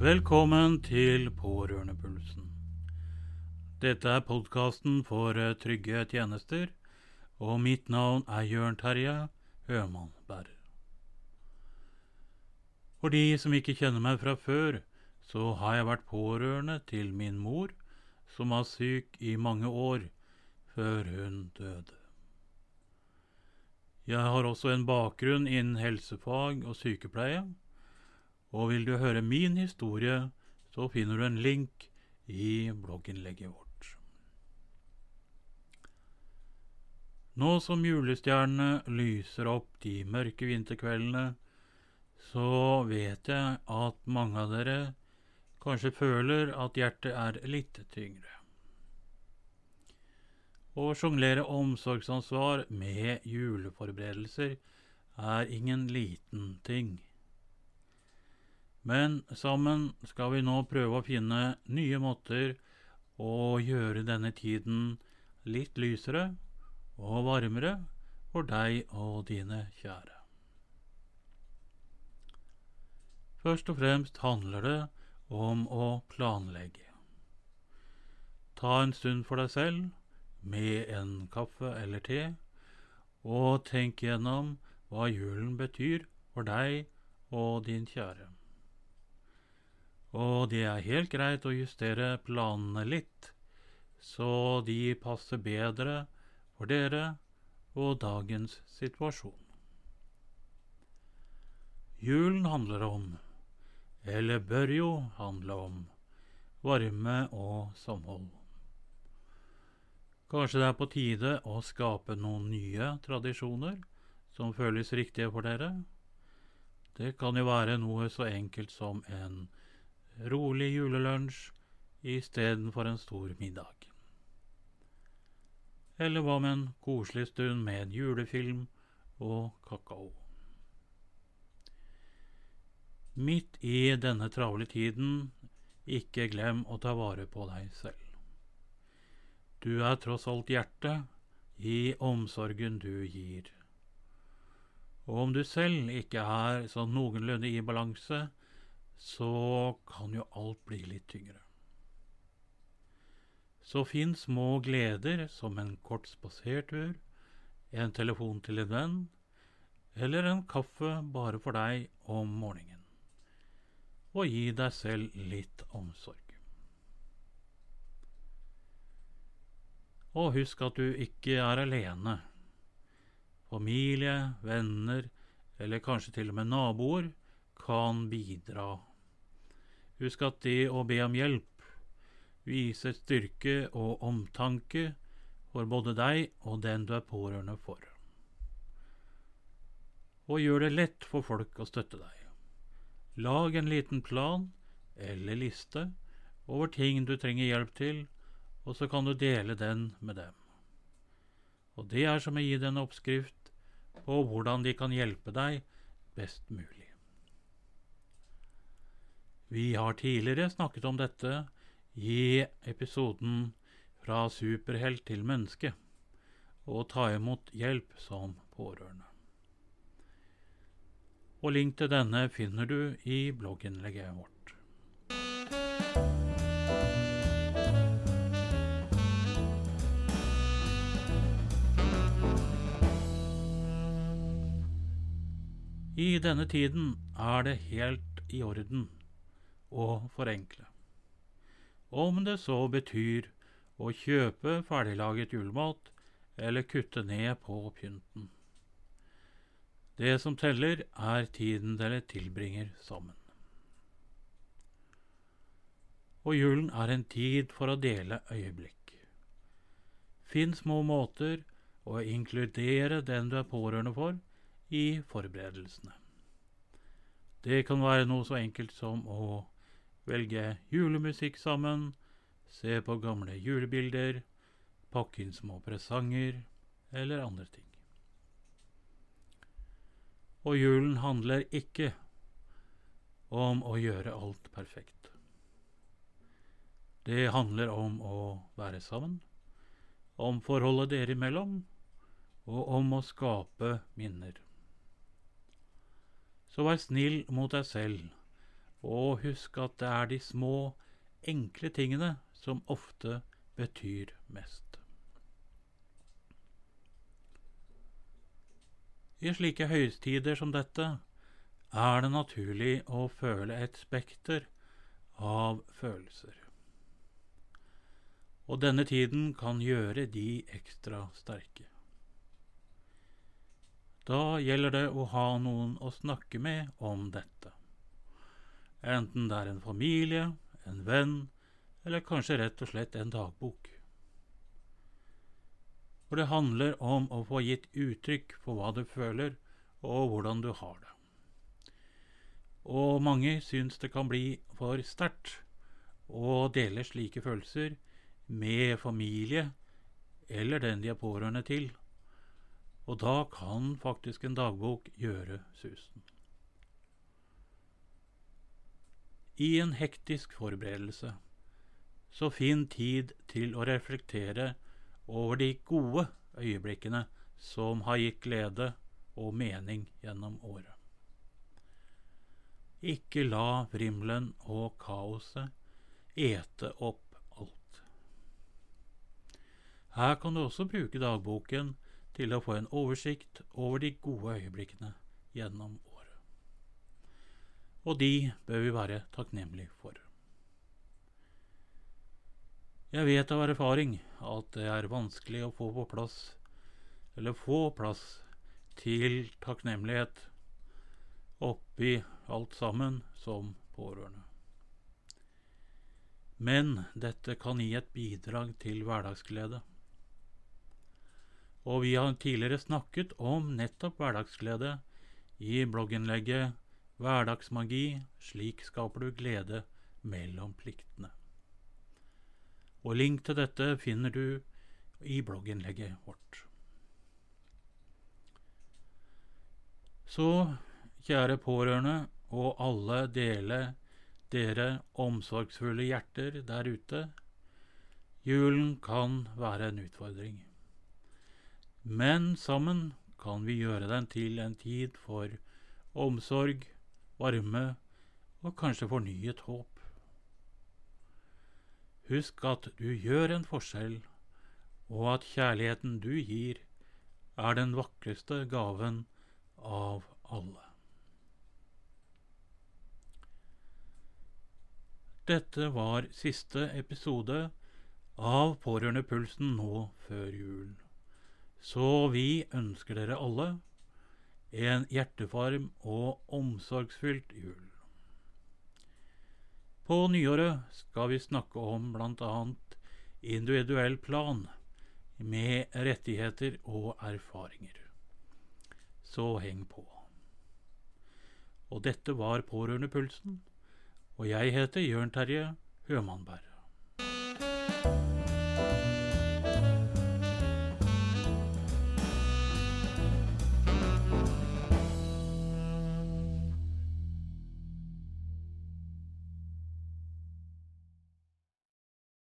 Velkommen til Pårørendepulsen. Dette er podkasten for eh, trygge tjenester, og mitt navn er Jørn Terje Høman Bærer. For de som ikke kjenner meg fra før, så har jeg vært pårørende til min mor, som var syk i mange år før hun døde. Jeg har også en bakgrunn innen helsefag og sykepleie, og vil du høre min historie, så finner du en link i blogginnlegget vårt. Nå som julestjernene lyser opp de mørke vinterkveldene, så vet jeg at mange av dere kanskje føler at hjertet er litt tyngre. Å sjonglere omsorgsansvar med juleforberedelser er ingen liten ting. Men sammen skal vi nå prøve å finne nye måter å gjøre denne tiden litt lysere og varmere for deg og dine kjære. Først og fremst handler det om å planlegge. Ta en stund for deg selv med en kaffe eller te, og tenk gjennom hva julen betyr for deg og din kjære. Og det er helt greit å justere planene litt, så de passer bedre for dere og dagens situasjon. Julen handler om eller bør jo handle om varme og samhold. Kanskje det er på tide å skape noen nye tradisjoner som føles riktige for dere? Det kan jo være noe så enkelt som en rolig julelunsj istedenfor en stor middag. Eller hva med en koselig stund med en julefilm og kakao? Midt i denne travle tiden, ikke glem å ta vare på deg selv. Du er tross alt hjertet i omsorgen du gir. Og om du selv ikke er sånn noenlunde i balanse, så kan jo alt bli litt tyngre. Så finn små gleder som en kort spasertur, en telefon til en venn, eller en kaffe bare for deg om morgenen og gi deg selv litt omsorg. Og husk at du ikke er alene. Familie, venner eller kanskje til og med naboer kan bidra. Husk at det å be om hjelp viser styrke og omtanke for både deg og den du er pårørende for. Og gjør det lett for folk å støtte deg. Lag en liten plan eller liste over ting du trenger hjelp til, og så kan du dele den med dem. Og det er som å gi dem en oppskrift på hvordan de kan hjelpe deg best mulig. Vi har tidligere snakket om dette i episoden Fra superhelt til menneske og ta imot hjelp som pårørende og link til denne finner du i blogginnlegget vårt. I denne tiden er det helt i orden å forenkle. Om det så betyr å kjøpe ferdiglaget julemat eller kutte ned på pynten. Det som teller, er tiden dere tilbringer sammen. Og julen er en tid for å dele øyeblikk. Finn små måter å inkludere den du er pårørende for, i forberedelsene. Det kan være noe så enkelt som å velge julemusikk sammen, se på gamle julebilder, pakke inn små presanger eller andre ting. Og julen handler ikke om å gjøre alt perfekt. Det handler om å være sammen, om forholdet dere imellom, og om å skape minner. Så vær snill mot deg selv Og husk at det er de små, enkle tingene som ofte betyr mest. I slike høytider som dette er det naturlig å føle et spekter av følelser. Og denne tiden kan gjøre de ekstra sterke. Da gjelder det å ha noen å snakke med om dette. Enten det er en familie, en venn eller kanskje rett og slett en dagbok. For det handler om å få gitt uttrykk for hva du føler, og hvordan du har det. Og mange syns det kan bli for sterkt å dele slike følelser med familie eller den de er pårørende til. Og da kan faktisk en dagbok gjøre susen. I en hektisk forberedelse, så finn tid til å reflektere over de gode øyeblikkene som har gitt glede og mening gjennom året. Ikke la vrimmelen og kaoset ete opp alt. Her kan du også bruke dagboken til å få en oversikt over de gode øyeblikkene gjennom. Og de bør vi være takknemlige for. Jeg vet av erfaring at det er vanskelig å få på plass, eller få plass til takknemlighet oppi alt sammen som pårørende. Men dette kan gi et bidrag til hverdagsglede. Og vi har tidligere snakket om nettopp hverdagsglede i blogginnlegget Hverdagsmagi slik skaper du glede mellom pliktene. Og link til dette finner du i blogginnlegget vårt. Så, kjære pårørende og alle dele dere omsorgsfulle hjerter der ute, julen kan være en utfordring. Men sammen kan vi gjøre den til en tid for omsorg, varme og kanskje fornyet håp. Husk at du gjør en forskjell, og at kjærligheten du gir, er den vakreste gaven av alle. Dette var siste episode av Pårørendepulsen nå før jul. Så vi ønsker dere alle en hjertevarm og omsorgsfylt jul. På nyåret skal vi snakke om bl.a. individuell plan med rettigheter og erfaringer. Så heng på. Og dette var Pårørendepulsen, og jeg heter Jørn Terje Hømannberg.